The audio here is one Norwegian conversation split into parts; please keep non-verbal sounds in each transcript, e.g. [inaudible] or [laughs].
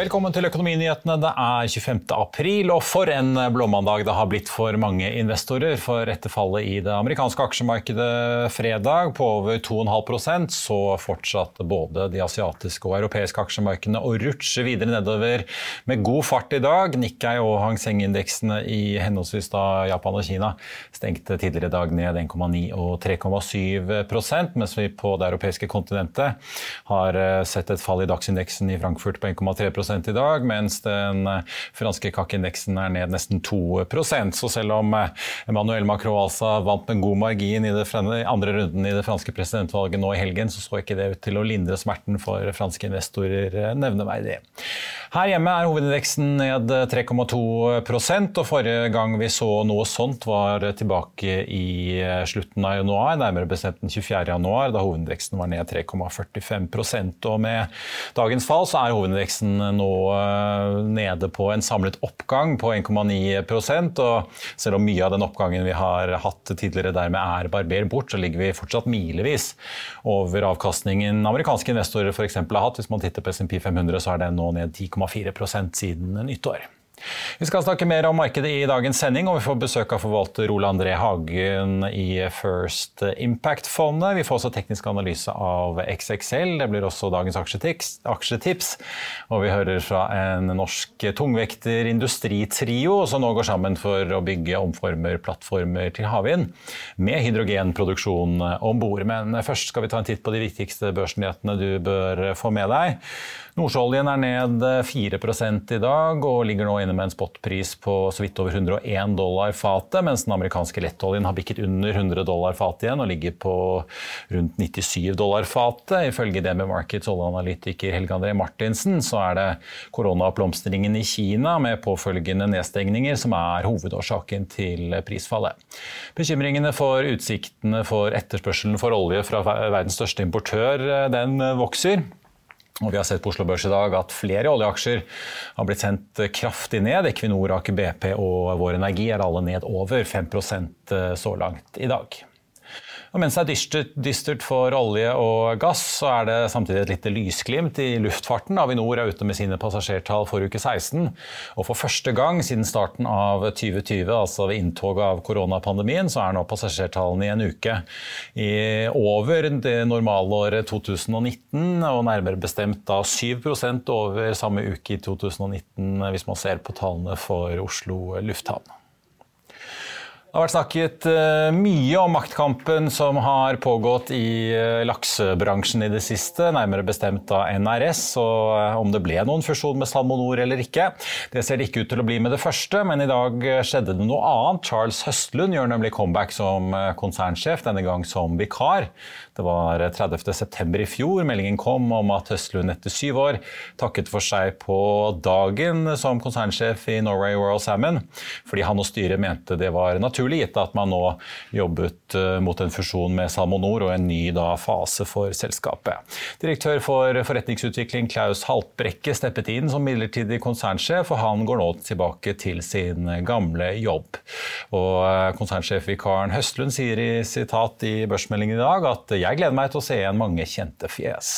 Velkommen til Økonominyhetene. Det er 25. april, og for en blåmandag det har blitt for mange investorer. For etter fallet i det amerikanske aksjemarkedet fredag på over 2,5 så fortsatte både de asiatiske og europeiske aksjemarkedene å rutsje videre nedover med god fart i dag. Nikkei og Hang Seng-indeksene i henholdsvis da Japan og Kina stengte tidligere i dag ned 1,9 og 3,7% mens vi på det europeiske kontinentet har sett et fall i dagsindeksen i Frankfurt på 1,3 i dag, mens den franske kakkindeksen er ned nesten 2% Så selv om Emmanuel Macron altså vant med god margin i den andre runden i det franske presidentvalget nå i helgen, så så ikke det ut til å lindre smerten for franske investorer nevneverdig. Her hjemme er hovedindeksen ned 3,2% og forrige gang vi så noe sånt var tilbake i slutten av januar, nærmere bestemt den 24. januar, da hovedindeksen var ned 3,45% og med dagens fall så er hovedindeksen nå nede på en samlet oppgang på 1,9 og selv om mye av den oppgangen vi har hatt tidligere dermed er barbert bort, så ligger vi fortsatt milevis over avkastningen amerikanske investorer f.eks. har hatt. Hvis man titter på SMP 500, så er den nå ned 10,4% siden nyttår. Vi skal snakke mer om markedet i dagens sending, og vi får besøk av forvalter Ole André Hagen i First Impact-fondet. Vi får også teknisk analyse av XXL. Det blir også dagens aksjetips. Og vi hører fra en norsk tungvekter-industritrio som nå går sammen for å bygge omformerplattformer til havvind med hydrogenproduksjon om bord. Men først skal vi ta en titt på de viktigste børsnyhetene du bør få med deg. Nordsjøoljen er ned 4 i dag og ligger nå inne med en spotpris på så vidt over 101 dollar fatet, mens den amerikanske lettoljen har bikket under 100 dollar fatet igjen og ligger på rundt 97 dollar fatet. Ifølge DB Markets oljeanalytiker Helge André Martinsen så er det koronaoppblomstringen i Kina med påfølgende nedstengninger som er hovedårsaken til prisfallet. Bekymringene for utsiktene for etterspørselen for olje fra verdens største importør den vokser. Og vi har sett på Oslo Børs i dag at flere oljeaksjer har blitt sendt kraftig ned. Equinor, Aker BP og Vår Energi er alle ned over 5% så langt i dag. Og mens det er dystert, dystert, for olje og gass, så er det samtidig et lite lysglimt i luftfarten. Avinor er ute med sine passasjertall for uke 16. Og for første gang siden starten av 2020, altså ved inntoget av koronapandemien, så er nå passasjertallene i en uke i over det normalåret 2019, og nærmere bestemt da 7% over samme uke i 2019, hvis man ser på tallene for Oslo lufthavn. Det har vært snakket eh, mye om maktkampen som har pågått i eh, laksebransjen i det siste, nærmere bestemt av NRS, og eh, om det ble noen fusjon med SalmoNor eller ikke. Det ser det ikke ut til å bli med det første, men i dag skjedde det noe annet. Charles Høstlund gjør nemlig comeback som konsernsjef, denne gang som vikar. Det var 30.9. i fjor meldingen kom om at Høstlund etter syv år takket for seg på dagen som konsernsjef i Norway Royal Salmon, fordi han og styret mente det var naturlig, gitt at man nå jobbet eh, mot en fusjon med SalmoNor og en ny da, fase for selskapet. Direktør for forretningsutvikling Klaus Haltbrekke steppet inn som midlertidig konsernsjef, og han går nå tilbake til sin gamle jobb. Og eh, Konsernsjefvikaren Høstlund sier i sitat i børsmeldingen i dag at jeg gleder meg til å se igjen mange kjente fjes.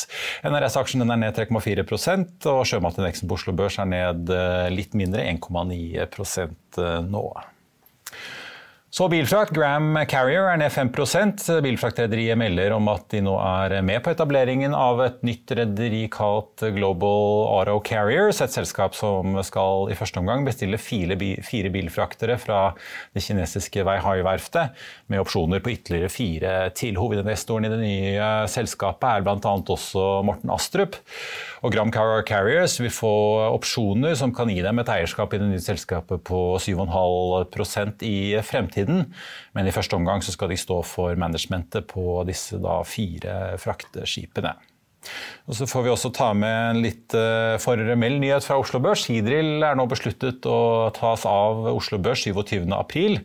NRS-aksjen er ned 3,4% og sjømatindeksen på Oslo Børs er ned eh, litt mindre, 1,9% nå. Så bilfrakt. Gram Carrier er ned 5 Bilfraktrederiet melder om at de nå er med på etableringen av et nytt rederi kalt Global Auto Carriers. Et selskap som skal i første omgang bestille fire, bilfraktere fra det kinesiske Weihai-verftet, med opsjoner på ytterligere fire til. Hovedinvestoren i det nye selskapet er bl.a. også Morten Astrup. Og Gram Carriers vil få opsjoner som kan gi dem et eierskap i det nye selskapet på 7,5% i fremtiden. Men i første omgang skal de stå for managementet på disse fire frakteskipene. Og så får vi også ta med en litt uh, formell nyhet fra Oslo Børs. Hidril er nå besluttet å tas av Oslo Børs 27.4.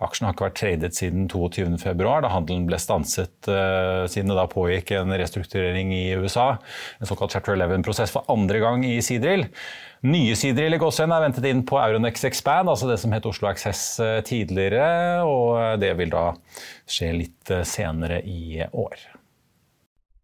Aksjen har ikke vært tradet siden 22.2, da handelen ble stanset uh, siden det da pågikk en restrukturering i USA. En såkalt Chapter 11-prosess for andre gang i Sidril. Nye Sidril i Gåsøen er ventet inn på Euronex Expand, altså det som het Oslo Access eh, tidligere. Og det vil da skje litt eh, senere i år.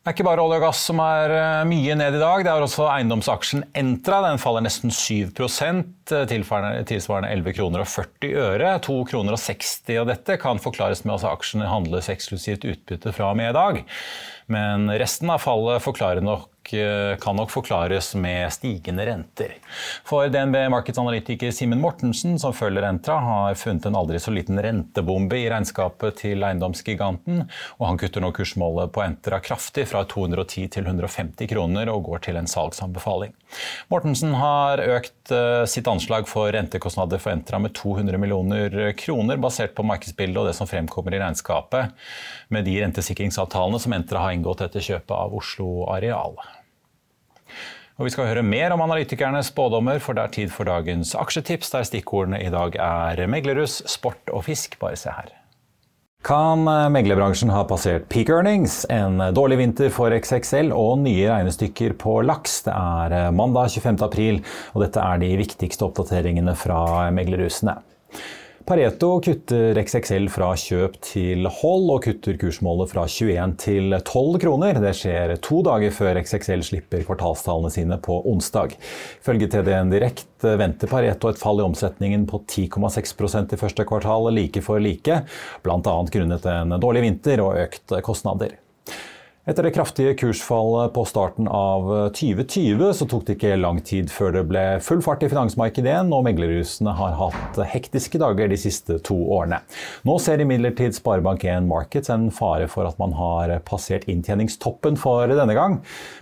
Det er ikke bare olje og gass som er eh, mye ned i dag. Det er også eiendomsaksjen Entra. Den faller nesten 7% eh, tilsvarende 11 kroner og 40 øre. 2 kroner og 60 av dette kan forklares med at aksjene handles eksklusivt utbytte fra og med i dag. Men resten av fallet forklarer nok Eh, kan nok forklares med stigende renter. For DNB markedsanalytiker Simen Mortensen, som følger Entra, har funnet en aldri så liten rentebombe i regnskapet til eiendomsgiganten, og han kutter nå kursmålet på Entra kraftig, fra 210 til 150 kroner, og går til en salgsanbefaling. Mortensen har økt eh, sitt anslag for rentekostnader for Entra med 200 millioner kroner, basert på markedsbildet og det som fremkommer i regnskapet med de rentesikringsavtalene som Entra har inngått etter kjøpet av Oslo Areal. Og Vi skal høre mer om analytikernes spådommer, for det er tid for dagens aksjetips, der stikkordene i dag er meglerhus, sport og fisk. Bare se her. Kan meglerbransjen ha passert peak earnings? En dårlig vinter for XXL og nye regnestykker på laks. Det er mandag 25. april, og dette er de viktigste oppdateringene fra meglerhusene. Pareto kutter XXL fra kjøp til hold, og kutter kursmålet fra 21 til 12 kroner. Det skjer to dager før XXL slipper kvartalstallene sine på onsdag. Ifølge TDN Direkt venter Pareto et fall i omsetningen på 10,6% i første kvartal, like for like, bl.a. grunnet en dårlig vinter og økt kostnader. Etter det kraftige kursfallet på starten av 2020 så tok det ikke lang tid før det ble full fart i finansmarkedet igjen, og meglerhusene har hatt hektiske dager de siste to årene. Nå ser imidlertid Sparebank1 Markets en fare for at man har passert inntjeningstoppen for denne gang.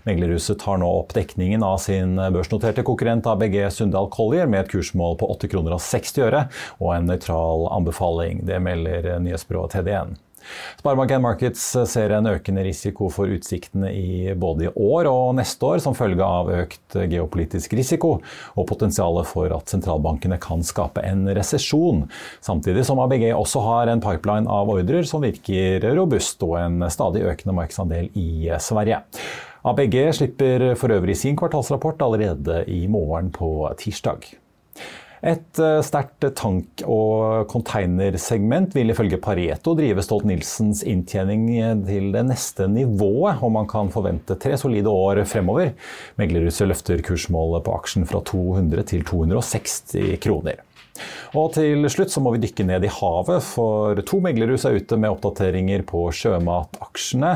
Meglerhuset tar nå opp dekningen av sin børsnoterte konkurrent ABG Sundal Collier med et kursmål på 8 kroner og 60 øre og en nøytral anbefaling. Det melder nyhetsbyrået TDN. Sparebank1 Markets ser en økende risiko for utsiktene i både i år og neste år som følge av økt geopolitisk risiko og potensialet for at sentralbankene kan skape en resesjon. Samtidig som ABG også har en pipeline av ordrer som virker robust og en stadig økende markedsandel i Sverige. ABG slipper for øvrig sin kvartalsrapport allerede i morgen på tirsdag. Et eh, sterkt tank- og containersegment vil ifølge Pareto drive Stolt-Nielsens inntjening til det neste nivået, og man kan forvente tre solide år fremover. Meglerhuset løfter kursmålet på aksjen fra 200 til 260 kroner. Og til slutt så må vi dykke ned i havet, for to meglerhus er ute med oppdateringer på sjømataksjene.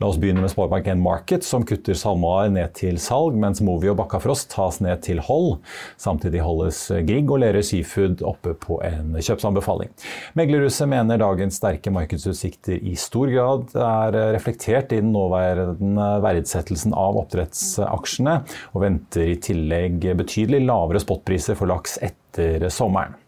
La oss begynne med Sparebank1 Market, som kutter SalMar ned til salg, mens Movi og Bakkafrost tas ned til hold. Samtidig holdes Grieg og Lerøy Seafood oppe på en kjøpsanbefaling. Meglerhuset mener dagens sterke markedsutsikter i stor grad er reflektert i den nåværende verdsettelsen av oppdrettsaksjene, og venter i tillegg betydelig lavere spotpriser for laks etter etter sommeren.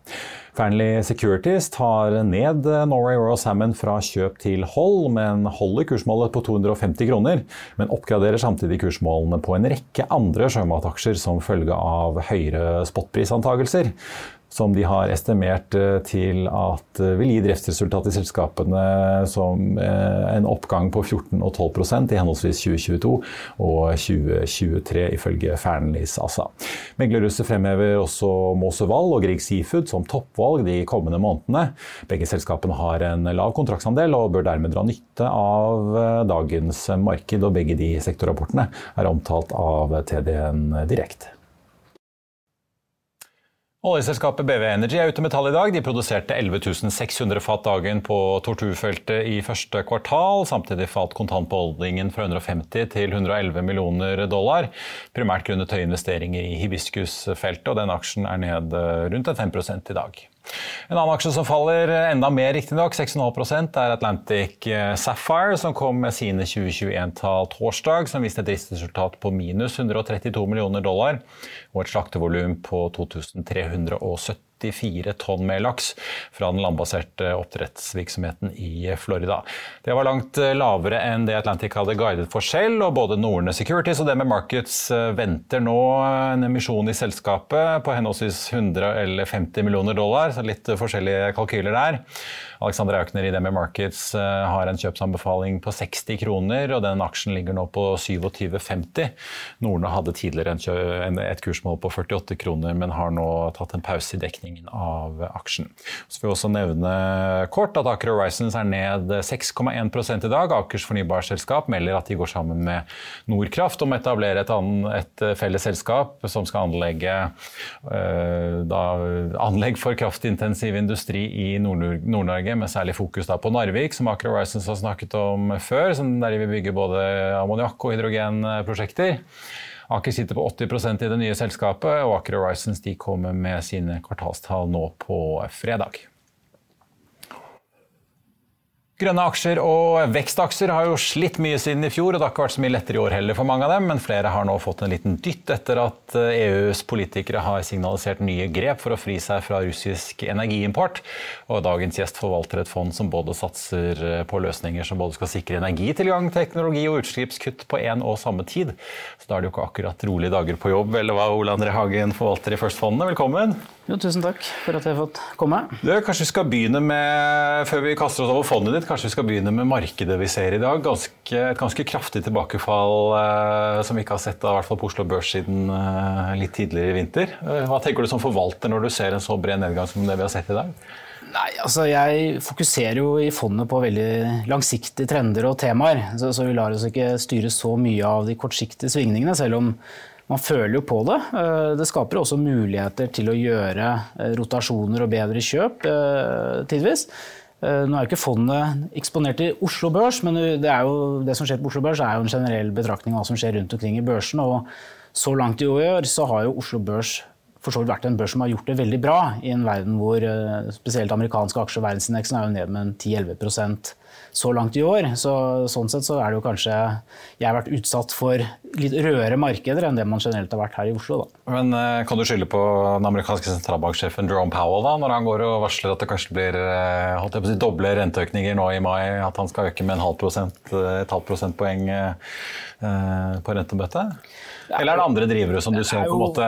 Fearnley Securities tar ned Norway Royal Salmon fra kjøp til hold, men holder kursmålet på 250 kroner. Men oppgraderer samtidig kursmålene på en rekke andre sjømataksjer som følge av høyere spotprisantagelser. Som de har estimert til at vil gi driftsresultat i selskapene som en oppgang på 14 og 12% i henholdsvis 2022 og 2023, ifølge Fearnleys ASA. Meglerhuset fremhever også Måsøval og Grieg Seafood som toppvalg de kommende månedene. Begge selskapene har en lav kontraktsandel og bør dermed dra nytte av dagens marked, og begge de sektorrapportene er omtalt av TDN direkte. Oljeselskapet BV Energy er ute med tall i dag. De produserte 11 600 fat dagen på Torturfeltet i første kvartal. Samtidig falt kontantbeholdningen fra 150 til 111 millioner dollar. Primært grunnet høye investeringer i hibiskusfeltet, og den aksjen er ned rundt 5 i dag. En annen aksje som faller enda mer, riktignok, 6,5% er Atlantic eh, Sapphire, som kom med sine 2021-tall torsdag, som viste et driftsresultat på minus 132 millioner dollar og et slaktevolum på 2370 84 tonn med laks fra den landbaserte oppdrettsvirksomheten i Florida. Det var langt eh, lavere enn det Atlantic hadde guidet for selv, og både Norne Securities og DME Markets eh, venter nå en emisjon i selskapet på henholdsvis 100 eller 50 millioner dollar, litt forskjellige kalkyler der. Alexander Aukner i Demi Markets eh, har en kjøpsanbefaling på 60 kroner, og den aksjen ligger nå på 27,50. Norne hadde tidligere et kursmål på 48 kroner, men har nå tatt en pause i dekningen av aksjen. Så vil vi også nevne kort at Aker Horizons er ned 6,1 i dag. Akers fornybarselskap melder at de går sammen med Nordkraft om å etablere et, et felles selskap som skal anlegge øh, da, anlegg for kraftintensiv industri i Nord-Norge med særlig fokus på Narvik, som Aker Horizons har snakket om før, der de vil bygge både ammoniakk- og hydrogenprosjekter. Aker sitter på 80% i det nye selskapet, og Aker Horizons kommer med sine kvartalstall nå på fredag. Grønne aksjer og vekstaksjer har jo slitt mye siden i fjor, og det har ikke vært så mye lettere i år heller for mange av dem, men flere har nå fått en liten dytt etter at EUs eh, e politikere har signalisert nye grep for å fri seg fra russisk energiimport. Og dagens gjest forvalter et fond som både satser eh, på løsninger som både skal sikre energitilgang, teknologi og utslippskutt på én og samme tid. Så da er det jo ikke akkurat rolige dager på jobb, eller hva Ole André Hagen forvalter i First Fondene. Velkommen. Jo, tusen takk for at jeg har fått komme. Du, kanskje vi skal begynne med, Før vi kaster oss over fondet ditt, kanskje vi skal begynne med markedet vi ser i dag. Ganske, et ganske kraftig tilbakefall eh, som vi ikke har sett av, i hvert fall på Oslo Børs siden eh, litt tidligere i vinter. Eh, hva tenker du som forvalter når du ser en så bred nedgang som det vi har sett i dag? Nei, altså Jeg fokuserer jo i fondet på veldig langsiktige trender og temaer. Så, så vi lar oss ikke styre så mye av de kortsiktige svingningene, selv om man føler jo på det. Eh, det skaper også muligheter til å gjøre eh, rotasjoner og bedre kjøp eh, tidvis. Nå er jo ikke fondet eksponert i Oslo Børs, men det, jo, det, som skjer på Oslo Børs er jo en generell betraktning av hva som skjer rundt omkring i børsen. Og så langt i år så har jo Oslo Børs for så vidt vært en børs som har gjort det veldig bra, i en verden hvor spesielt amerikanske aksjer og verdensindeksen er jo ned med 10-11 så langt i år. Så, sånn sett så er det jo kanskje jeg har vært utsatt for litt rødere markeder enn det man generelt har vært her i Oslo. Da. Men eh, Kan du skylde på den amerikanske sentralbanksjefen Jerome Powell da, når han går og varsler at det kanskje blir eh, holdt jeg på å si, doble renteøkninger nå i mai? At han skal øke med en halv prosent, eh, et halvt prosentpoeng på rentebøttet? Eller er det andre drivere som du ser på en måte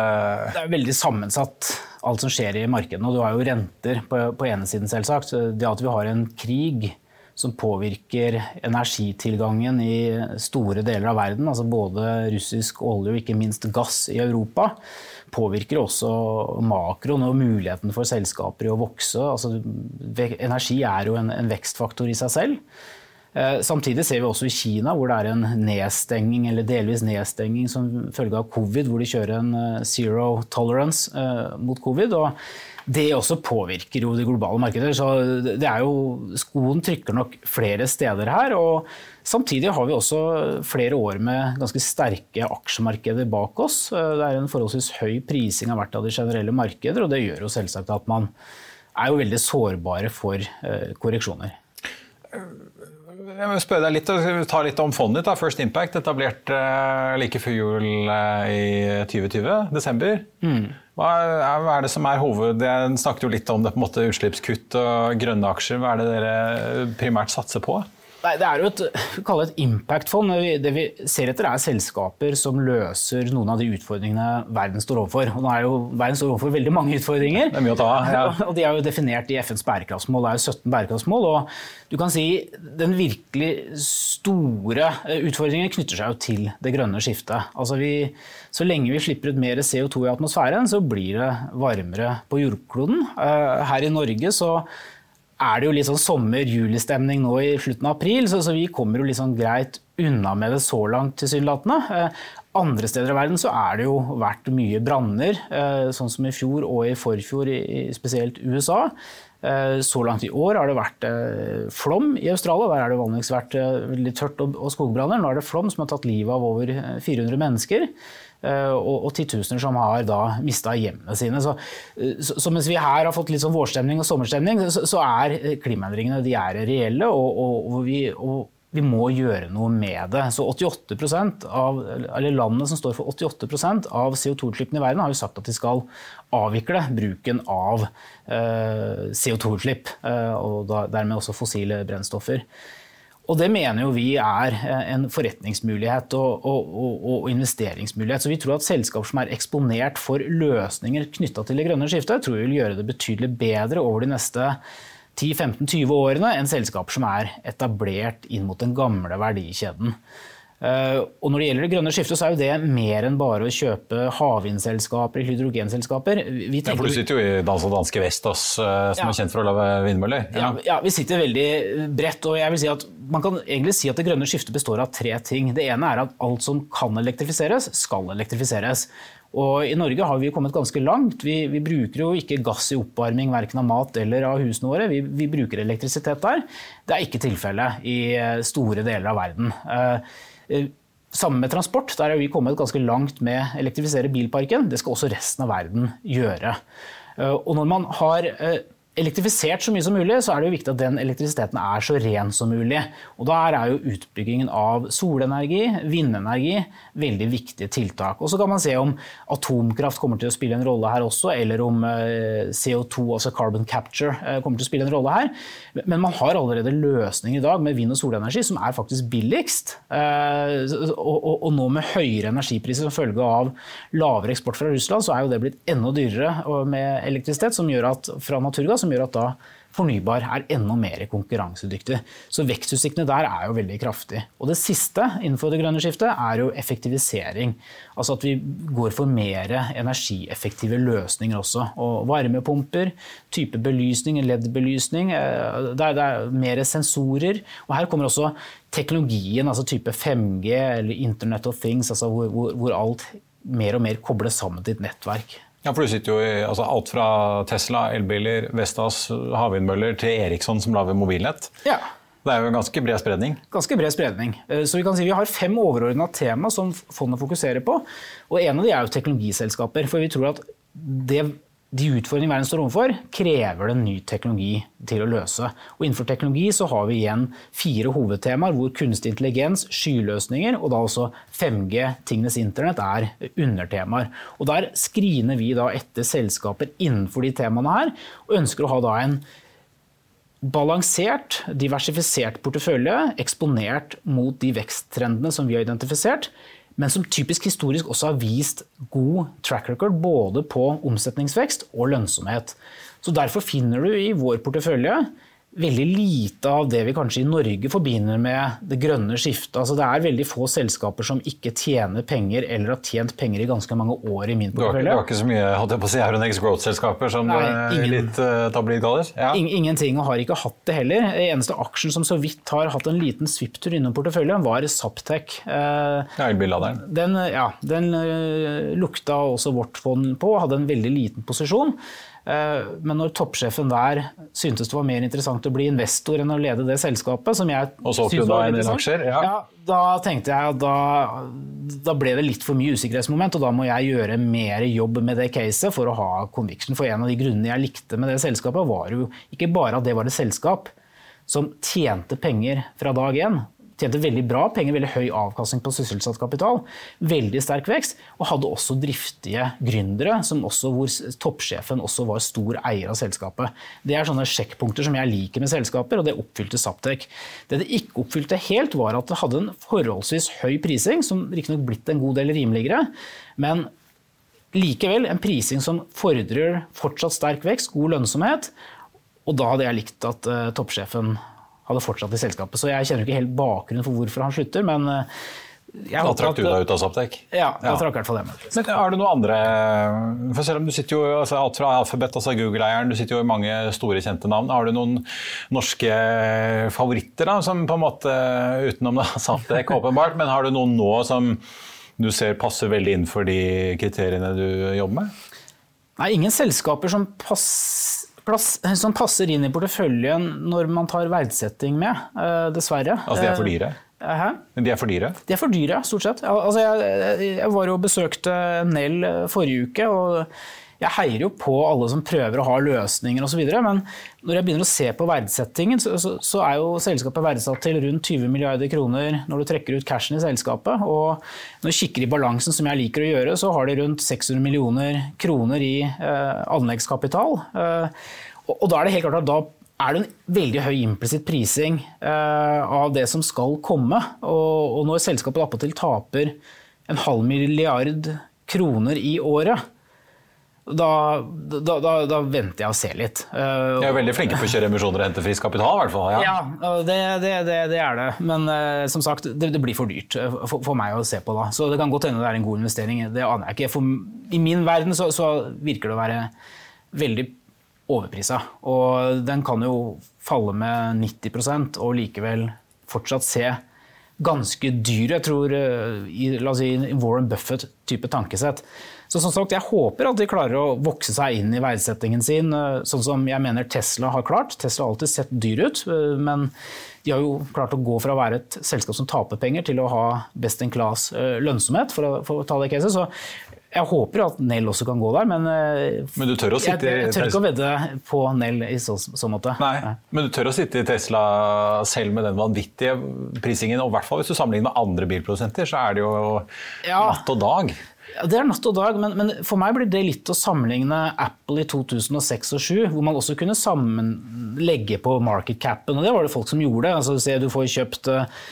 Det er veldig sammensatt alt som skjer i markedene. Og du har jo renter på, på ene siden, selvsagt. Det at vi har en krig som påvirker energitilgangen i store deler av verden, altså både russisk olje og ikke minst gass i Europa, påvirker også makroen og muligheten for selskaper i å vokse. Altså, energi er jo en, en vekstfaktor i seg selv. Eh, samtidig ser vi også i Kina, hvor det er en nedstenging, eller delvis nedstenging som følge av covid, hvor de kjører en eh, zero tolerance eh, mot covid. og det også påvirker jo de globale markeder. Så det er jo, skoen trykker nok flere steder her. og Samtidig har vi også flere år med ganske sterke aksjemarkeder bak oss. Det er en forholdsvis høy prising av hvert av de generelle markeder, og det gjør jo selvsagt at man er jo veldig sårbare for eh, korreksjoner. Jeg må spørre deg litt, ta litt om fondet ditt. First Impact, etablert eh, like før jul eh, i 2020, desember. Mm. Hva er det som er hoved... Jeg snakket jo litt om det, på en måte, utslippskutt og grønne aksjer. Hva er det dere primært satser på? Nei, Det er jo et, [laughs] et impact-fond. Det vi ser etter, er selskaper som løser noen av de utfordringene verden står overfor. Og nå er jo Verden står overfor veldig mange utfordringer. Det er mye å ta ja. [laughs] Og de er jo definert i FNs bærekraftsmål. Det er jo 17 bærekraftsmål. og du kan si Den virkelig store utfordringen knytter seg jo til det grønne skiftet. Altså vi, så lenge vi slipper ut mer CO2 i atmosfæren, så blir det varmere på jordkloden. Eh, her i Norge så er det jo litt sånn sommer-julestemning nå i slutten av april, så, så, vi kommer jo litt sånn greit unna med det så langt, tilsynelatende. Eh, andre steder i verden så er det jo vært mye branner, eh, sånn som i fjor og i forfjor, i, spesielt USA. Eh, så langt i år har det vært flom i Australia. Der har det vanligvis vært litt tørt og, og skogbranner. Nå er det flom som har tatt livet av over 400 eh, mennesker. Eh, og, og titusener som har da mista hjemmene sine. Så, eh, så, så, mens vi her har fått litt sånn vårstemning og sommerstemning, så, så er klimaendringene de er reelle. og, og, og vi, vi må gjøre noe med det. Så 88 av, eller Landene som står for 88% av CO2-utslippene i verden, har jo sagt at de skal avvikle bruken av eh, CO2-utslipp, eh, og da, dermed også fossile brennstoffer. Og det mener jo vi er eh, en forretningsmulighet og, og, og, og, investeringsmulighet. Så vi tror at selskaper som er eksponert for løsninger knytta til det grønne skiftet, tror vi vil gjøre det betydelig bedre over de neste 10-15-20 årene enn selskaper som er etablert inn mot den gamle verdikjeden. Eh, og når det gjelder det grønne skiftet, så er jo det mer enn bare å kjøpe havvindselskaper eller hydrogenselskaper. Vi ja, for du sitter jo i dansk danske Vestas, eh, som ja. er kjent for å lage vindmøller. Ja. ja. vi sitter veldig bredt. og jeg vil si at Man kan egentlig si at det grønne skiftet består av tre ting. Det ene er at alt som kan elektrifiseres, skal elektrifiseres. Og I Norge har vi kommet ganske langt. Vi, vi bruker jo ikke gass i oppvarming verken av mat eller av husene våre. Vi, vi bruker elektrisitet der. Det er ikke tilfellet i eh, store deler av verden. Eh, Sammen med transport. Der har vi kommet ganske langt med å elektrifisere bilparken. Det skal også resten av verden gjøre. Eh, og når man har elektrifisert så mye som mulig, så er det jo viktig at den elektrisiteten er så ren som mulig. Og Der er jo utbyggingen av solenergi, vindenergi, veldig viktige tiltak. Og Så kan man se om atomkraft kommer til å spille en rolle her også, eller om eh, CO2, altså carbon capture, eh, kommer til å spille en rolle her. Men man har allerede løsninger i dag med vind- og solenergi som er faktisk billigst. Eh, og nå med høyere energipriser som følge av lavere eksport fra Russland, så er jo det blitt enda dyrere med elektrisitet, som gjør at fra naturgass som gjør at da fornybar er enda mer konkurransedyktig. Så vekstutsiktene der er jo veldig kraftige. Og det siste innenfor det grønne skiftet er jo effektivisering. Altså at vi går for mer energieffektive løsninger også. Og varmepumper, type belysning, LED-belysning, eh, det, det er mer sensorer. Og her kommer også teknologien, altså type 5G eller Internet of Things, altså hvor, hvor, hvor alt mer og mer kobles sammen til et nettverk. Ja, for du sitter jo i altså alt fra Tesla, elbiler, Vestas, havvindmøller til Eriksson som lager mobilnett. Ja. Det er jo en ganske bred spredning? Ganske bred spredning. Eh, så Vi kan si vi har fem overordna tema som fondet fokuserer på. og En av de er jo teknologiselskaper. For vi tror at det de utfordringene verden står overfor, krever det ny teknologi til å løse. Og innenfor teknologi så har vi igjen fire hovedtemaer hvor kunstig intelligens, skyløsninger og da også 5G, tingenes internett, er undertemaer. Og Der skriner vi da etter selskaper innenfor de temaene her, og ønsker å ha da en balansert, diversifisert portefølje eksponert mot de veksttrendene som vi har identifisert men som typisk historisk også har vist god track record både på omsetningsvekst og lønnsomhet. Så Derfor finner du i vår portefølje veldig lite av det vi kanskje i Norge forbinder med det grønne skiftet. Altså det er veldig få selskaper som ikke tjener penger eller har tjent penger i ganske mange år i min portefølje. Du har ikke så mye holdt jeg på å si, Euronex Growth-selskaper som Nei, ingen, litt uh, tabloid kaller? Ja. Ingenting, og har ikke hatt det heller. Den eneste aksjen som så vidt har hatt en liten svipptur innom porteføljen, var Saptec. Uh, ja, elbilladeren. Den, ja, den uh, lukta også vårt fond på, hadde en veldig liten posisjon. Eh, men når toppsjefen der syntes det var mer interessant å bli investor enn å lede det selskapet, som jeg da en del aksjer? Ja. ja. Da tenkte jeg at da, da, ble det litt for mye usikkerhetsmoment, og da må jeg gjøre mer jobb med det caset for å ha conviction. For en av de grunnene jeg likte med det selskapet, var jo ikke bare at det var et selskap som tjente penger fra dag én, tjente veldig bra penger, veldig høy avkastning på sysselsatt kapital. Veldig sterk vekst. Og hadde også driftige gründere, også, hvor toppsjefen også var stor eier av selskapet. Det er sånne sjekkpunkter som jeg liker med selskaper, og det oppfylte Saptek. Det det ikke oppfylte helt, var at det hadde en forholdsvis høy prising, som riktignok blitt en god del rimeligere. men Likevel en prising som fordrer fortsatt sterk vekst, god lønnsomhet. Og da hadde jeg likt at uh, toppsjefen hadde fortsatt i selskapet. Så jeg kjenner ikke helt bakgrunnen for hvorfor han slutter, men uh, da trakk du deg ut av Saptek? Ja, da ja. trakk i hvert fall det. Men er det noen andre for selv om du sitter jo, altså Alt fra Alphabet, altså Google-eieren, du sitter jo i mange store, kjente navn. Har du noen norske favoritter, da, som på en måte utenom Saptek, [laughs] åpenbart, men har du noen nå som du ser passer veldig inn for de kriteriene du jobber med? Nei, ingen selskaper som, pass, plass, som passer inn i porteføljen når man tar verdsetting med, uh, dessverre. Altså de er for dyre? Uh, hæ? De er for dyre? De er for dyre, stort sett. Altså, jeg, jeg var og besøkte Nell forrige uke. og jeg heier jo på alle som prøver å ha løsninger osv. Men når jeg begynner å se på verdsettingen, så, så, så, er jo selskapet verdsatt til rundt 20 milliarder kroner når du trekker ut cashen i selskapet. Og når du kikker i balansen, som jeg liker å gjøre, så har de rundt 600 millioner kroner i eh, anleggskapital. Eh, og, og, da er det helt klart at da er det en veldig høy implisitt prising eh, av det som skal komme. Og, og når selskapet attpåtil taper en halv milliard kroner i året, da, da, da, da, venter jeg og ser litt. Uh, de er veldig flinke på å kjøre emisjoner og hente frisk kapital, i hvert fall. Ja, ja det, det, det, det, er det. Men uh, som sagt, det, blir for dyrt uh, for, for, meg å se på da. Så det kan godt hende det er en god investering. Det aner jeg ikke. For, I min verden så, så, virker det å være veldig overprisa. Og den kan jo falle med 90% og likevel fortsatt se ganske dyr Jeg tror i, la oss si, Warren Buffett-type tankesett så som sagt, Jeg håper at de klarer å vokse seg inn i verdsettingen sin, eh, sånn som jeg mener Tesla har klart. Tesla har alltid sett dyr ut, eh, men de har jo klart å gå fra å være et selskap som taper penger, til å ha best in class eh, lønnsomhet, for å, for å ta det caset. Så jeg håper at Nell også kan gå der, men, men jeg, jeg tør ikke å vedde på Nell i så, så måte. Nei, Nei, Men du tør å sitte i Tesla selv med den vanvittige prisingen, og i hvert fall hvis du sammenligner med andre bilprodusenter, så er det jo ja. natt og dag. Det er natt og dag, men, men, for meg blir det litt å sammenligne Apple i 2006 og 2007, hvor man også kunne legge på market capen. Og det var det folk som gjorde. Altså, se, du får kjøpt uh,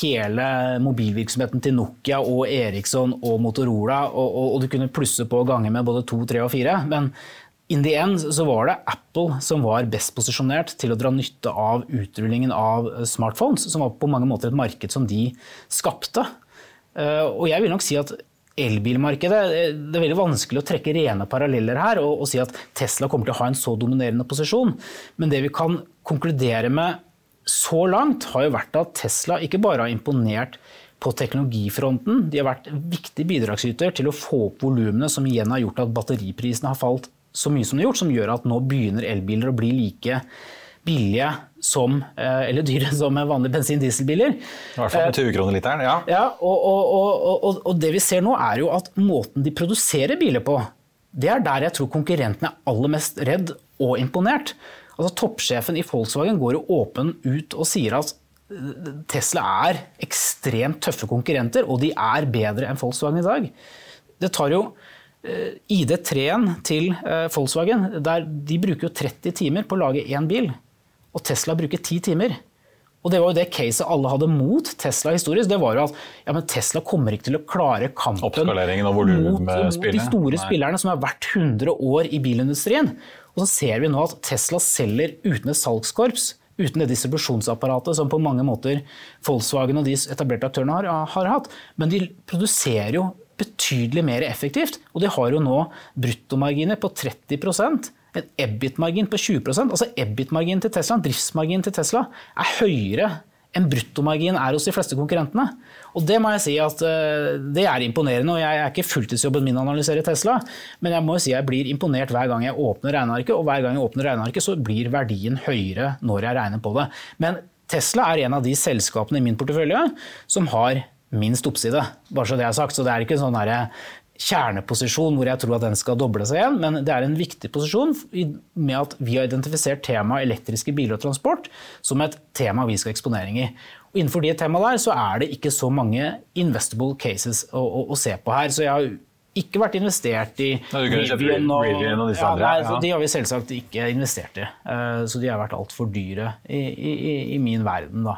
hele mobilvirksomheten til Nokia og Eriksson og Motorola, og, og, og, du kunne plusse på ganger med både to, tre og fire. Men in the end så var det Apple som var best posisjonert til å dra nytte av utrullingen av smartphones, som var på mange måter et marked som de skapte. Uh, og jeg vil nok si at elbilmarkedet. Det er veldig vanskelig å trekke rene paralleller her og, og, si at Tesla kommer til å ha en så dominerende posisjon. Men det vi kan konkludere med så langt, har jo vært at Tesla ikke bare har imponert på teknologifronten, de har vært viktig bidragsyter til å få opp volumene, som igjen har gjort at batteriprisene har falt så mye som de har gjort, som gjør at nå begynner elbiler å bli like billige som, eh, eller dyre som vanlige bensin-dieselbiler. I hvert fall med 20 kroner literen, ja. ja og, og, og, og, det vi ser nå er jo at måten de produserer biler på, det er der jeg tror konkurrentene er aller mest redd og imponert. Altså Toppsjefen i Volkswagen går jo åpen ut og sier at eh, Tesla er ekstremt tøffe konkurrenter, og de er bedre enn Volkswagen i dag. Det tar jo eh, ID3-en til Volkswagen, der de bruker jo 30 timer på å lage én bil og Tesla bruker ti timer. Og det var jo det caset alle hadde mot Tesla historisk. Det var jo at ja, Tesla kommer ikke til å klare kampen mot, mot, de store Nei. spillerne som har vært 100 år i bilindustrien. Og så ser vi nå at Tesla selger uten et salgskorps. Uten det distribusjonsapparatet som på mange måter Volkswagen og de etablerte aktørene har, har hatt. Men de produserer jo betydelig mer effektivt. Og de har jo nå bruttomarginer på 30 en EBIT-margin på 20% altså EBIT-marginen til Tesla, driftsmarginen til Tesla, er høyere enn bruttomarginen er hos de fleste konkurrentene. Og Det må jeg si at eh, det er imponerende. og Jeg er ikke fulltidsjobben min å analysere Tesla, men jeg må si jeg blir imponert hver gang jeg åpner regnearket, og hver gang jeg åpner regnearket, så blir verdien høyere når jeg regner på det. Men Tesla er en av de selskapene i min portefølje som har minst oppside. Bare så det er sagt. Så det er ikke sånn kjerneposisjon hvor jeg tror at den skal doble seg igjen, men det er en viktig posisjon med at vi har identifisert temaet elektriske biler og transport som et tema vi skal ha eksponering i. Og innenfor det temaet der så er det ikke så mange investable cases å, å, å se på her. Så jeg har ikke vært investert i Rivian og, og ja, nei, ja. De har vi selvsagt ikke investert i. Eh, så de har vært altfor dyre i, i, i, min verden. da.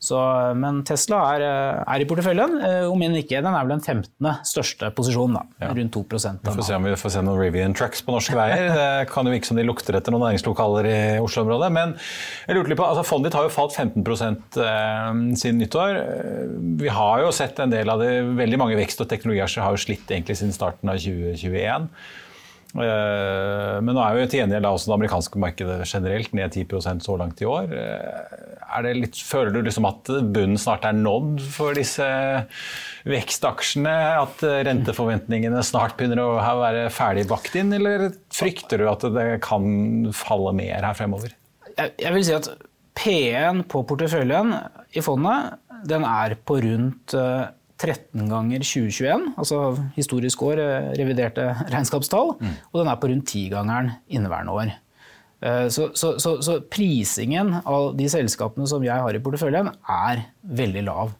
Så, men Tesla er, er, i porteføljen, eh, om enn ikke. Den er vel den 15. største posisjonen, da, ja. rundt 2 Vi får se om vi får se noen Rivian Trucks på norske veier. [laughs] Det kan jo virke som de lukter etter noen næringslokaler i Oslo-området. Men jeg lurte litt på, altså fondet ditt har jo falt 15 eh, siden nyttår. Vi har jo sett en del av det, veldig mange vekst- og teknologiaksjer har jo slitt egentlig siden starten av 2021. Eh, men nå er jo til gjengjeld også det amerikanske markedet generelt ned 10% så langt i år. Eh, litt, føler du liksom at bunnen snart er nådd for disse vekstaksjene? At renteforventningene snart begynner å være ferdig bakt inn, eller frykter du at det kan falle mer her fremover? Jeg vil si at P1 på porteføljen i fondet den er på rundt eh, 13 ganger 2021, altså historisk år, eh, reviderte regnskapstall, mm. og den er på rundt 10-gangeren inneværende år. Eh, så, så, så, så, prisingen av de selskapene som jeg har i porteføljen, er veldig lav.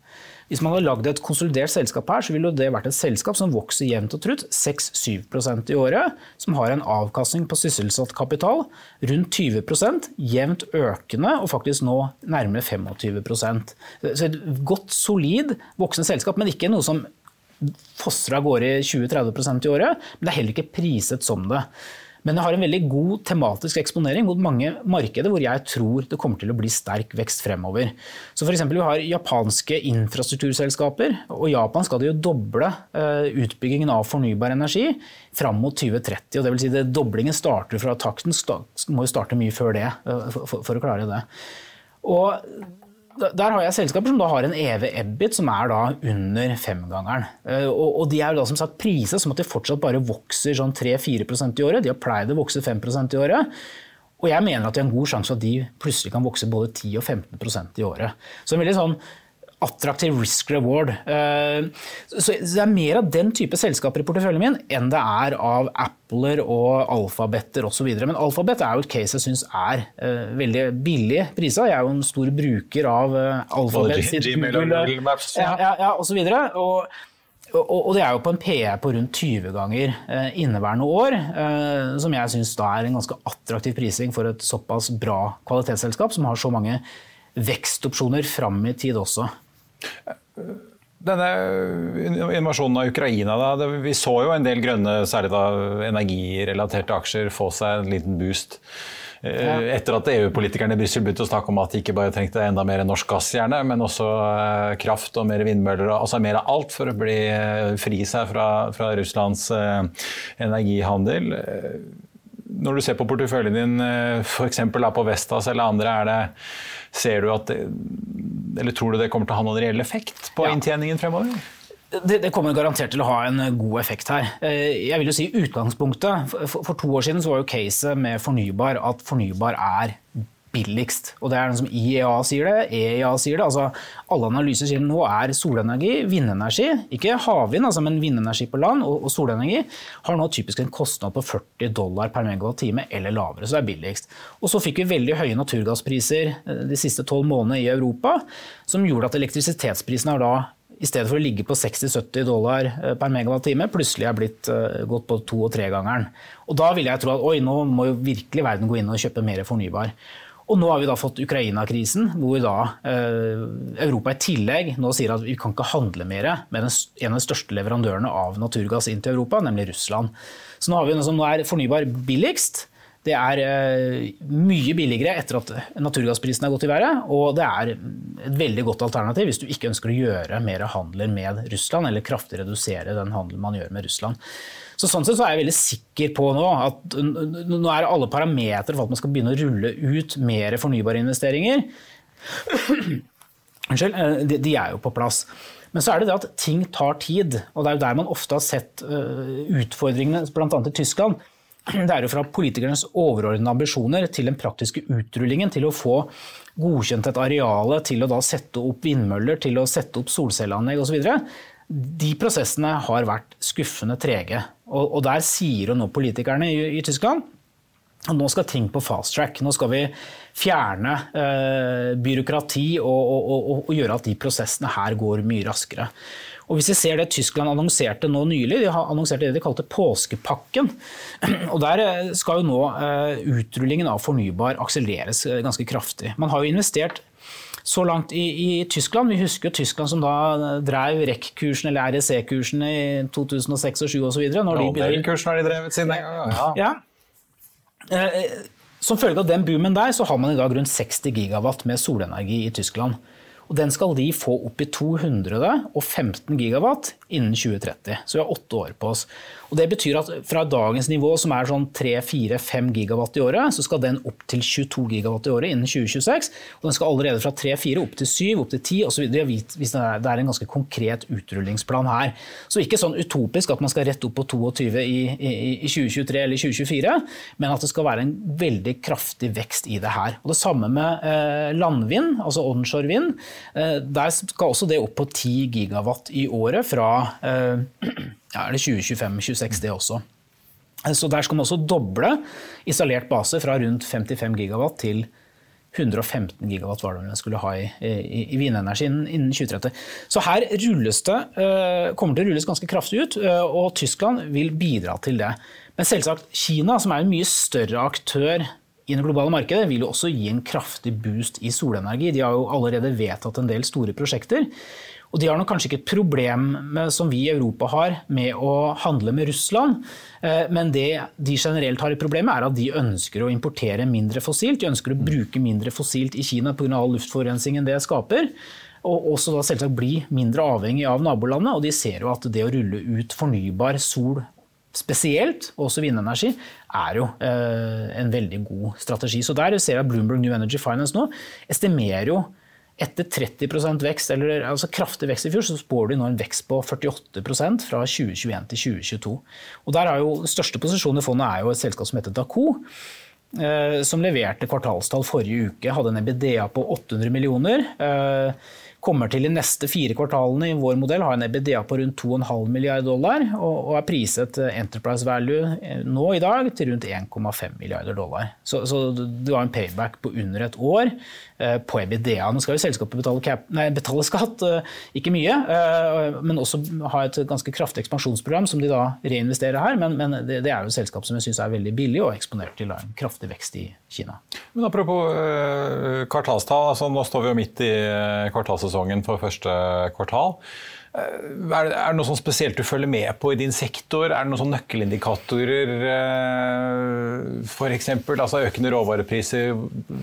Hvis man hadde lagd et konsolidert selskap her, så ville det vært et selskap som vokser jevnt og trutt 6-7% i året, som har en avkastning på sysselsatt kapital rundt 20% jevnt økende, og faktisk nå nærmere 25% Så et godt, solid voksende selskap, men ikke noe som fosser av gårde 20-30% i året. Men det er heller ikke priset som det. Men det har en veldig god tematisk eksponering mot mange markeder hvor jeg tror det kommer til å bli sterk vekst fremover. Så eksempel, Vi har japanske infrastrukturselskaper, og Japan skal jo doble eh, utbyggingen av fornybar energi fram mot 2030. og det vil si det Doblingen starter fra takten, må jo starte mye før det eh, for å klare det. Og der har jeg selskaper som da har en EV-EBIT som er da under femgangeren. Eh, og, de er jo da som sagt priset som at de fortsatt bare vokser sånn 3-4% i året. De har pleid å vokse 5% i året. Og jeg mener at det er en god sjanse for at de plutselig kan vokse både 10 og 15% i året. Så en veldig sånn attraktiv risk reward. Eh, så det er mer av den type selskaper i porteføljen min enn det er av Appler og alfabeter osv. Men alfabet er jo et case jeg syns er uh, veldig billig prisa. Jeg er jo en stor bruker av uh, alfabet. Og Google Maps. Ja, ja, ja og. Og, og, og, det er jo på en PE på rundt 20 ganger inneværende år, som jeg syns er en ganske attraktiv prising for et såpass bra kvalitetsselskap som har så mange vekstopsjoner fram i tid også. Denne invasjonen av Ukraina, da, vi så jo en del grønne, særlig da energirelaterte aksjer, få seg en liten boost. Ja. etter at EU-politikerne i Brussel begynte å snakke om at de ikke bare trengte enda mer norsk gass, gjerne, men også eh, kraft og mer vindmøller, altså mer av alt for å bli eh, fri seg fra, fra Russlands energihandel. Når du ser på porteføljen din, f.eks. på Vestas eller andre, det, ser du at det, eller tror du det kommer til å ha noen reell effekt på ja. inntjeningen fremover? Det, det, kommer garantert til å ha en god effekt her. Eh, jeg vil jo si utgangspunktet, For, for to år siden så var jo caset med fornybar at fornybar er billigst. Og det er den som IEA sier det, EIA sier det. altså Alle analyser sier nå er solenergi, vindenergi, ikke havvind, altså, men vindenergi på land og, og, solenergi, har nå typisk en kostnad på 40 dollar per megawatt-time eller lavere. Så det er billigst. Og så fikk vi veldig høye naturgasspriser eh, de siste tolv månedene i Europa, som gjorde at elektrisitetsprisene har da i stedet for å ligge på 60-70 dollar eh, per megawatt-time, plutselig er blitt uh, gått på to- og tregangeren. Og da vil jeg tro at oi, nå må jo virkelig verden gå inn og kjøpe mer fornybar. Og nå har vi da fått Ukraina-krisen, hvor da eh, Europa i tillegg nå sier at vi kan ikke handle mer med den, en av de største leverandørene av naturgass inn til Europa, nemlig Russland. Så nå har vi noe som nå er fornybar billigst. Det er eh, mye billigere etter at naturgassprisen er gått i været. Og det er et veldig godt alternativ hvis du ikke ønsker å gjøre mer handler med Russland, eller kraftig redusere den handelen man gjør med Russland. Så sånn sett så er jeg veldig sikker på nå at nå er alle parametere for at man skal begynne å rulle ut mer fornybare investeringer. [clears throat] Unnskyld, eh, de er jo på plass. Men så er det det at ting tar tid, og det er jo der man ofte har sett eh, utfordringene, bl.a. i Tyskland. [clears throat] Det er jo fra politikernes overordnede ambisjoner til den praktiske utrullingen til å få godkjent et areale, til å da sette opp vindmøller, til å sette opp solcelleanlegg osv. De prosessene har vært skuffende trege. Og, og der sier jo nå politikerne i, i Tyskland at nå skal ting på fast track. Nå skal vi fjerne eh, byråkrati og, og, og, gjøre at de prosessene her går mye raskere. Og hvis vi ser det Tyskland annonserte nå nylig, de har annonsert det de kalte påskepakken. [clears throat] Og Der eh, skal jo nå eh, utrullingen av fornybar akselereres eh, ganske kraftig. Man har jo investert så langt i, i, Tyskland. Vi husker jo Tyskland som da drev REC-kursen eller REC-kursen i 2006 og 2007 osv. Ja, kursen har de drevet siden den. Ja. ja. Eh, som følge av den boomen der, så har man i dag rundt 60 gigawatt med solenergi i Tyskland. Og den skal de få opp i 215 gigawatt innen 2030. Så vi har åtte år på oss. Og Det betyr at fra dagens nivå, som er sånn 3-4-5 gigawatt i året, så skal den opp til 22 gigawatt i året innen 2026. Og den skal allerede fra 3-4 opp til 7, opp til 10 osv. Det er en ganske konkret utrullingsplan her. Så ikke sånn utopisk at man skal rett opp på 22 i, i, i 2023 eller 2024, men at det skal være en veldig kraftig vekst i det her. Og Det samme med eh, landvind, altså onshore vind. Eh, der skal også det opp på 10 gigawatt i året fra eh, [clears throat] ja, er det 2025-2026 det også. Eh, så der skal man også doble installert base fra rundt 55 gigawatt til 115 gigawatt var det man skulle ha i, i, i vindenergien innen 2030. Så her rulles det, kommer det til å rulles ganske kraftig ut, og Tyskland vil bidra til det. Men selvsagt Kina, som er en mye større aktør i det globale markedet, vil jo også gi en kraftig boost i solenergi. De har jo allerede vedtatt en del store prosjekter. Og de har nok kanskje ikke et problem med, som vi i Europa har med å handle med Russland. Eh, men det de generelt har et problem med, er at de ønsker å importere mindre fossilt. De ønsker å bruke mindre fossilt i Kina pga. all luftforurensningen det skaper. Og også da selvsagt bli mindre avhengig av nabolandet. Og de ser jo at det å rulle ut fornybar sol spesielt, også vindenergi, er jo eh, en veldig god strategi. Så der ser vi at Bloomberg New Energy Finance nå estimerer jo etter 30% vekst, eller altså kraftig vekst i fjor, så spår de nå en vekst på 48% fra 2021 til 2022. Og der er jo Største posisjon i fondet er jo et selskap som heter Daco. Eh, som leverte kvartalstall forrige uke, hadde en EBDA på 800 millioner. Kommer til de neste fire kvartalene i vår modell ha en EBDA på rundt 2,5 milliarder dollar, og, er priset eh, enterprise value eh, nå i dag til rundt 1,5 milliarder dollar. Så, så du har en payback på under et år eh, på EBDA. Nå skal jo selskapet betale, cap, nei, betale skatt, ikke mye, men også ha et ganske kraftig ekspansjonsprogram som de da reinvesterer her. Men, men det, det, er jo et selskap som jeg syns er veldig billig og eksponert til en kraftig vekst i Kina. Men Apropos kvartalstall, altså nå står vi jo midt i kvartalssesongen for første kvartal. Eh, er det, noe sånn spesielt du følger med på i din sektor? Er det noen sånn nøkkelindikatorer eh, f.eks.? Altså økende råvarepriser,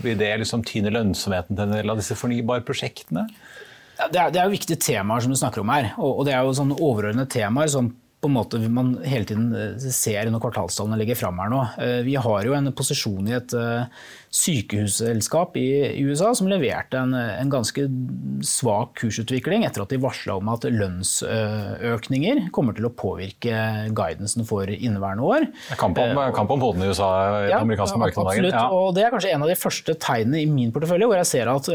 vil det liksom tyne lønnsomheten til en del av disse fornybare prosjektene? Det er, det er jo viktige temaer som du snakker om her. Og, det er jo sånn overordnede temaer som på en måte man hele tiden eh, ser når kvartalstallene ligger fram her nå. Eh, vi har jo en posisjon i et eh, sykehusselskap i USA som leverte en, en ganske svak kursutvikling etter at de varsla om at lønnsøkninger kommer til å påvirke guidansen for inneværende år. Kamp om, kamp om hodene i USA i ja, det amerikanske markedet. Absolutt, ja. og det er kanskje en av de første tegnene i min portefølje hvor jeg ser at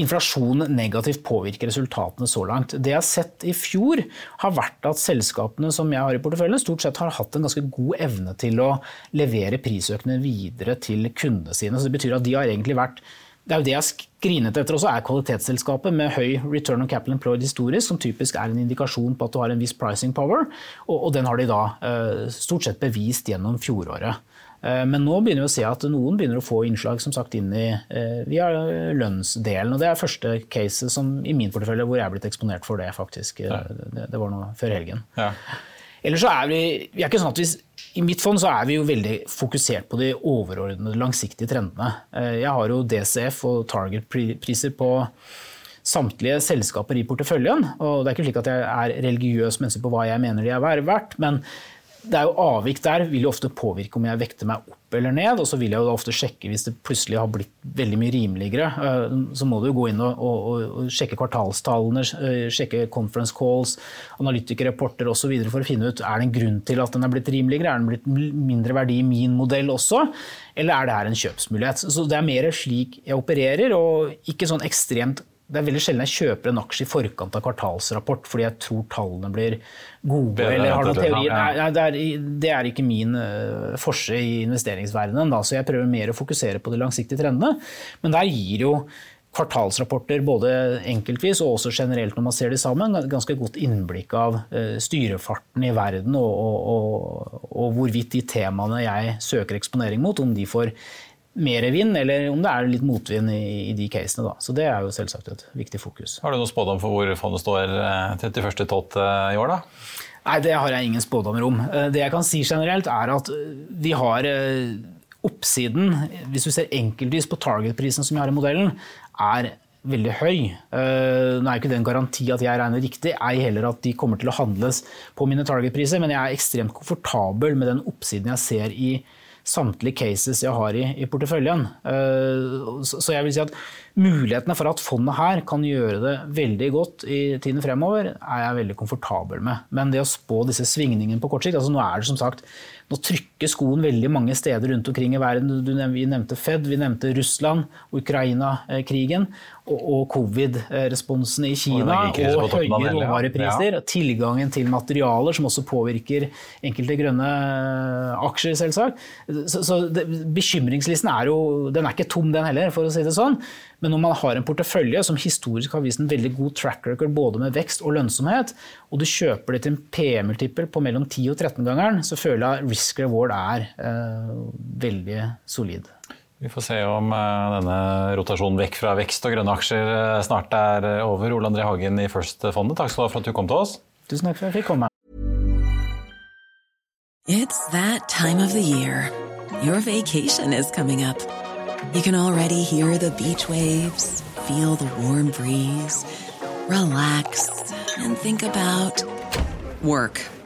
inflasjon negativt påvirker resultatene så langt. Det jeg har sett i fjor, har vært at selskapene som jeg har i porteføljen, stort sett har hatt en ganske god evne til å levere prisøkende videre til kundene sine. Så det betyr at de har egentlig vært det er jo det jeg har skrinet etter også, er kvalitetsselskapet med høy return on capital employed historisk, som typisk er en indikasjon på at du har en viss pricing power, og, og den har de da uh, stort sett bevist gjennom fjoråret. Eh, men nå begynner vi å se at noen begynner å få innslag som sagt inn i, eh, via lønnsdelen. og Det er første case som, i min portefølje hvor jeg er blitt eksponert for det. faktisk. Ja. Det, det, var nå før helgen. Ja. Ellers så er vi, vi er ikke sånn at vi, I mitt fond så er vi jo veldig fokusert på de overordnede, langsiktige trendene. Eh, jeg har jo DCF og Target-priser på samtlige selskaper i porteføljen. og Det er ikke slik at jeg er religiøs menneske på hva jeg mener de er verdt, men det er jo avvik der vil jo ofte påvirke om jeg vekter meg opp eller ned. Og så vil jeg jo ofte sjekke hvis det plutselig har blitt veldig mye rimeligere. Eh, så må du jo gå inn og, og, og sjekke kvartalstallene, eh, sjekke conference calls, analytikerrapporter osv. for å finne ut er det en grunn til at den er blitt rimeligere. Er den blitt mindre verdi i min modell også? Eller er det her en kjøpsmulighet? Så det er mer slik jeg opererer, og ikke sånn ekstremt det er veldig sjelden jeg kjøper en aksje i forkant av kvartalsrapport fordi jeg tror tallene blir gode. Bedre, eller har noen det, teorier. Nei, det, er, det er ikke min uh, forse i investeringsverdenen. Da, så jeg prøver mer å fokusere på de langsiktige trendene. Men der gir jo kvartalsrapporter både enkeltvis og også generelt når man ser de sammen, ganske godt innblikk av uh, styrefarten i verden og, og, og, og hvorvidt de temaene jeg søker eksponering mot, om de får mer vind, eller om det er litt motvind i, i de casene. Da. Så det er jo selvsagt et viktig fokus. Har du noen spådom for hvor fondet står eh, 31.12. i år, da? Nei, det har jeg ingen spådommer om. Eh, Det jeg kan si generelt, er at eh, vi har eh, oppsiden, hvis du ser enkeltvis på target-prisen som vi har i modellen, er veldig høy. Eh, Nå er ikke det en garanti at jeg regner riktig, ei heller at de kommer til å handles på mine target-priser, men jeg er ekstremt komfortabel med den oppsiden jeg ser i samtlige cases jeg har i, i porteføljen. Eh, Så jeg vil si at mulighetene for at fondet her kan gjøre det veldig godt i tiden fremover, er jeg veldig komfortabel med. Men det å spå disse svingningene på kort sikt altså Nå er det som sagt, nå trykker skoen veldig mange steder rundt omkring i verden. Du, vi nevnte Fed, vi nevnte Russland, Ukraina-krigen og, og covid-responsen i Kina. Og, Og høye råvarepriser. ja. Tilgangen til materialer som også påvirker enkelte grønne aksjer, selvsagt. Så, så det, bekymringslisten er jo den er ikke tom, den heller, for å si det sånn. Men når man har en portefølje som historisk har vist en veldig god track record både med vekst og lønnsomhet, og du kjøper det til en PM-multiple på mellom 10 og 13-gangeren, så føler jeg risk reward er eh, veldig solid. Vi får se om eh, denne rotasjonen vekk fra vekst og grønne aksjer eh, snart er over. Ole André Hagen i First-fondet, takk skal du ha for at du kom til oss. Tusen takk for at jeg fikk komme. It's that time of the year. Your vacation is coming up. You can already hear the beach waves, feel the warm breeze, relax, and think about work.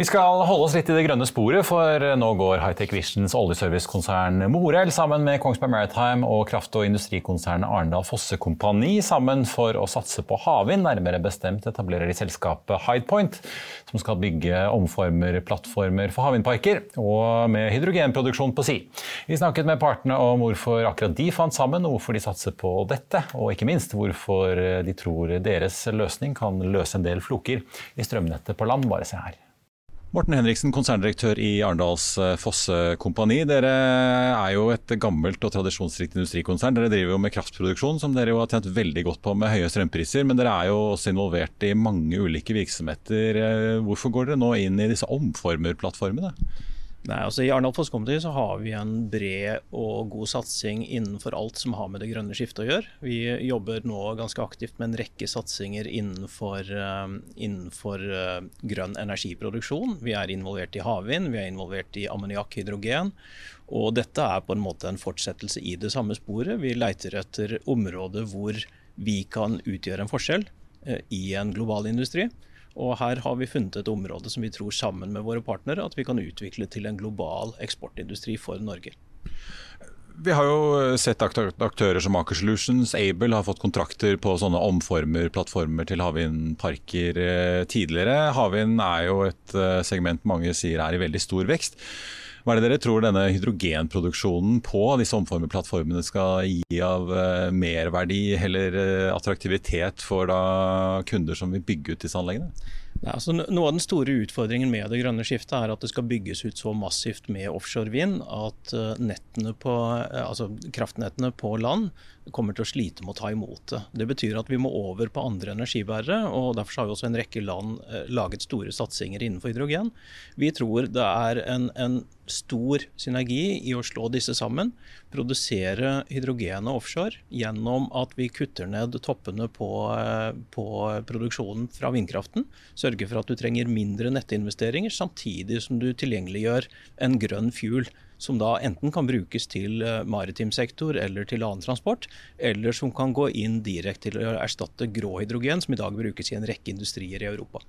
Vi skal holde oss litt i det grønne sporet, for nå går Hightech Visions oljeservicekonsern Morel sammen med Kongsberg Maritime og kraft- og industrikonsernet Arendal Fosse Kompani sammen for å satse på havvind. Nærmere bestemt etablerer de selskapet Hidepoint, som skal bygge omformerplattformer for havvindparker, og med hydrogenproduksjon på si. Vi snakket med partene om hvorfor akkurat de fant sammen, hvorfor de satser på dette, og ikke minst hvorfor de tror deres løsning kan løse en del floker i strømnettet på land. Bare se her. Morten Henriksen, konserndirektør i Arendals eh, Fosse Kompani. Dere er jo et gammelt og tradisjonsrikt industrikonsern. Dere driver jo med kraftproduksjon, som dere jo har tjent veldig godt på med høye strømpriser. Men dere er jo også involvert i mange ulike virksomheter. Eh, Hvorfor går dere nå inn i disse omformerplattformene? Nei, altså I Arendal Foss så har vi en bred og god satsing innenfor alt som har med det grønne skiftet å gjøre. Vi jobber nå ganske aktivt med en rekke satsinger innenfor, eh, innenfor eh, grønn energiproduksjon. Vi er involvert i havvind, vi er involvert i ammoniakk, hydrogen. Og dette er på en måte en fortsettelse i det samme sporet. Vi leiter etter områder hvor vi kan utgjøre en forskjell eh, i en global industri. Og her har vi funnet et område som vi tror sammen med våre partnere at vi kan utvikle til en global eksportindustri for Norge. Vi har jo sett aktører som Aker Solutions, Able har fått kontrakter på sånne omformer, plattformer til havvindparker eh, tidligere. Havvind er jo et eh, segment mange sier er i veldig stor vekst. Hva er det dere tror denne hydrogenproduksjonen på disse omformerplattformene skal gi av eh, merverdi eller attraktivitet for da kunder som vil bygge ut disse anleggene? Ja, altså, noe av den store utfordringen med det grønne skiftet er at det skal bygges ut så massivt med offshore vind at uh, på, altså, kraftnettene på land kommer til å slite med å ta imot det. Det betyr at vi må over på andre energibærere. og Derfor har jo også en rekke land laget store satsinger innenfor hydrogen. Vi tror det er en, en stor synergi i å slå disse sammen. Produsere hydrogenet offshore gjennom at vi kutter ned toppene på, på produksjonen fra vindkraften. Sørge for at du trenger mindre nettinvesteringer, samtidig som du tilgjengeliggjør en grønn fuel. Som da enten kan brukes til eh, maritim sektor eller til annen transport, eller som kan gå inn direkte til å erstatte grå hydrogen, som i dag brukes i en rekke industrier i Europa.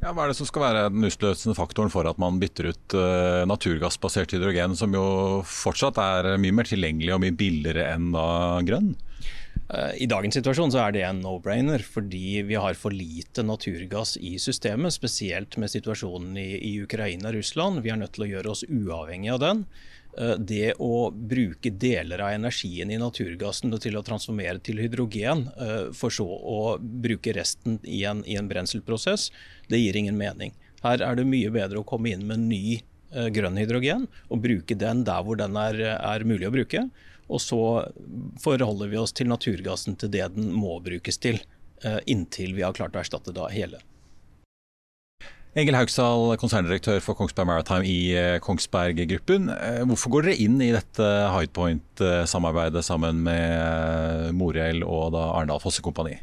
Ja, hva er det som skal være den utløsende faktoren for at man bytter ut uh, naturgassbasert hydrogen, som jo fortsatt er mye mer tilgjengelig og mye billigere enn da grønn? Uh, I dagens situasjon så er det en no-brainer, fordi vi har for lite naturgass i systemet. Spesielt med situasjonen i, i Ukraina og Russland. Vi er nødt til å gjøre oss uavhengig av den. Eh, det å bruke deler av energien i naturgassen til å transformere til hydrogen, eh, for så å bruke resten i en, i en brenselprosess, det gir ingen mening. Her er det mye bedre å komme inn med ny eh, grønn hydrogen og bruke den der hvor den er, er mulig å bruke. Og så forholder vi oss til naturgassen til det den må brukes til, inntil vi har klart å erstatte hele. Egil Haugsdal, konserndirektør for Kongsberg Maritime i eh, Kongsberg Gruppen. Eh, hvorfor går dere inn i dette Highpoint-samarbeidet sammen med eh, Morell og da Arendal Fosse Kompani?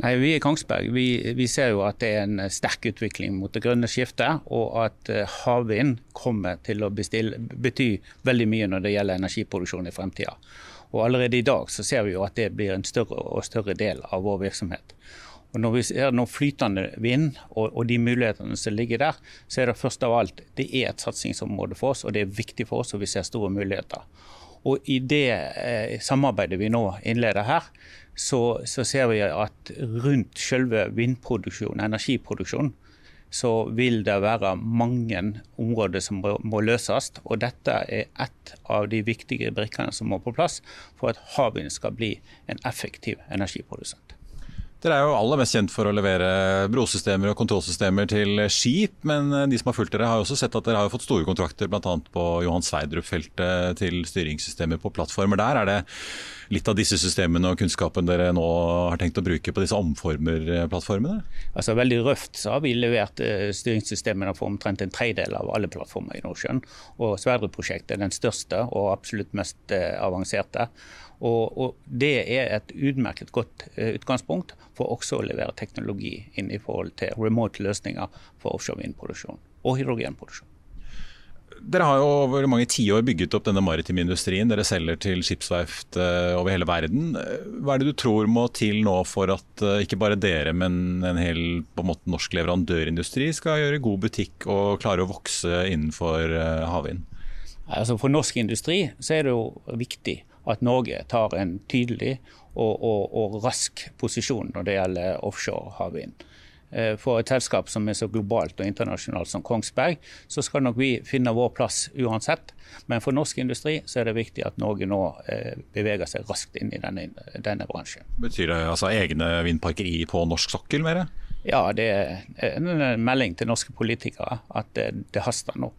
Nei, Vi i Kongsberg vi, vi, ser jo at det er en sterk utvikling mot det grønne skiftet, og at havvind kommer til å bestille, bety veldig mye når det gjelder energiproduksjon i fremtida. Allerede i dag så ser vi jo at det blir en større og større del av vår virksomhet. Og Når vi ser noe flytende vind og, og, de mulighetene som ligger der, så er det først av alt det er et satsingsområde for oss, og det er viktig for oss, og vi ser store muligheter. Og I det eh, samarbeidet vi nå innleder her, så, så, ser vi at rundt selve vindproduksjonen, energiproduksjonen, så vil det være mange områder som må, løses. Og dette er ett av de viktige brikkene som må på plass for at havvind skal bli en effektiv energiprodusent. Dere er jo aller mest kjent for å levere brosystemer og kontrollsystemer til skip, men eh, de som har fulgt dere har også sett at dere har fått store kontrakter bl.a. på Johan Sverdrup-feltet til styringssystemer på plattformer der. Er det litt av disse systemene og kunnskapen dere nå har tenkt å bruke på disse omformerplattformene? Altså Veldig røft så har vi levert eh, styringssystemene for omtrent en tredjedel av alle plattformer i Nordsjøen. Og Sverdrup-prosjektet er den største og absolutt mest eh, avanserte. Og, og, Det er et utmerket godt uh, utgangspunkt for også å levere teknologi inn i forhold til remote løsninger for offshore vindproduksjon og hydrogenproduksjon. Dere har jo over mange tiår bygget opp denne maritime industrien. Dere selger til skipsverft uh, over hele verden. Hva er det du tror må til nå for at uh, ikke bare dere, men en hel på en måte, norsk leverandørindustri skal gjøre god butikk og klare å vokse innenfor havvind? Altså for norsk industri så er det jo viktig at Norge tar en tydelig og, og, og rask posisjon når det gjelder offshore havvind. Eh, for et selskap som er så globalt og internasjonalt som Kongsberg, så skal nok vi finne vår plass uansett. Men for norsk industri så er det viktig at Norge nå eh, beveger seg raskt inn i denne, denne bransjen. Betyr det altså egne vindparker i på norsk sokkel, mer? Ja, det er en melding til norske politikere at det, det haster nå.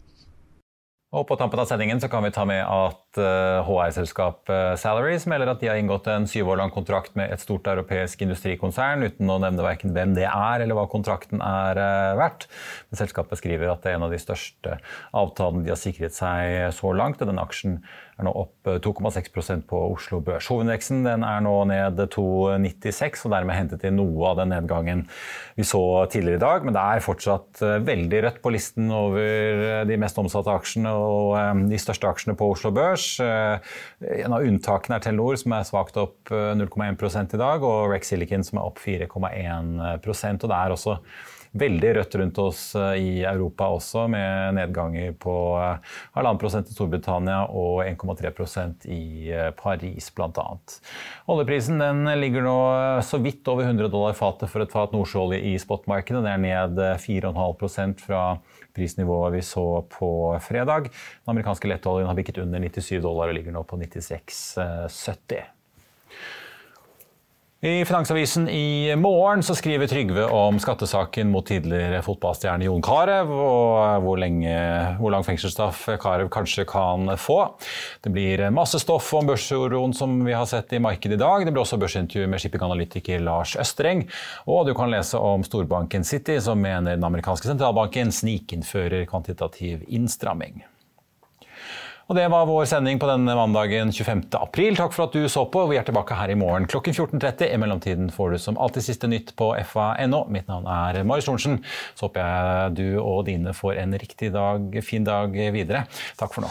Og På tampen av sendingen så kan vi ta med at HR-selskapet eh, Salaries melder at de har inngått en syv år lang kontrakt med et stort europeisk industrikonsern, uten å nevne verken hvem det er eller hva kontrakten er eh, verdt. Men Selskapet skriver at det er en av de største avtalene de har sikret seg så langt. og den aksjen er nå opp 2,6 eh, på Oslo Børs. Hovedindeksen er nå ned 2,96 og dermed hentet inn noe av den nedgangen vi så tidligere i dag. Men det er fortsatt eh, veldig rødt på listen over eh, de mest omsatte aksjene og de største aksjene på Oslo Børs. En av unntakene er Telenor, som er svakt opp 0,1 i dag, og Rex Silicon, som er opp 4,1% og Det er også veldig rødt rundt oss i Europa også, med nedganger på halvannen prosent i Storbritannia og 1,3 prosent i Paris bl.a. Oljeprisen den ligger nå så vidt over 100 dollar fatet for et fat nordsjøolje i spotmarkedet. Det er ned 4,5% fra prisnivået vi så på fredag. Den amerikanske lettoljen har bikket under 97 dollar og ligger nå på 96,70. I Finansavisen i morgen så skriver Trygve om skattesaken mot tidligere fotballstjerne Jon Carew, og hvor, lenge, hvor lang fengselsstraff Carew kanskje kan få. Det blir masse stoff om børsuroen som vi har sett i markedet i dag. Det blir også børsintervju med shippinganalytiker Lars Østreng. Og du kan lese om storbanken City, som mener den amerikanske sentralbanken snikinnfører kvantitativ innstramming. Og Det var vår sending på denne mandagen 25. april. Takk for at du så på. Vi er tilbake her i morgen klokken 14.30. I mellomtiden får du som alltid siste nytt på fa.no. Mitt navn er Marius Thorensen. Så håper jeg du og dine får en riktig dag, fin dag videre. Takk for nå.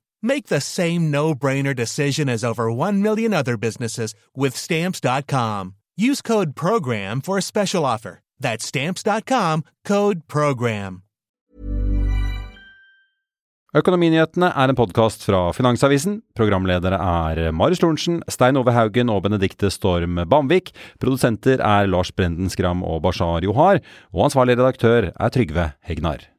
Make the same no-brainer decision as over 1 million other businesses with stamps.com. Use code program for a special offer. That's stamps.com, code program. Økonominyhetene er en podkast fra Finansavisen. Programledere er Marius Lorentzen, Stein Ove Haugen og Benedikte Storm Bamvik. Produsenter er Lars Brenden Skram og Bashar Johar. Og ansvarlig redaktør er Trygve Hegnar.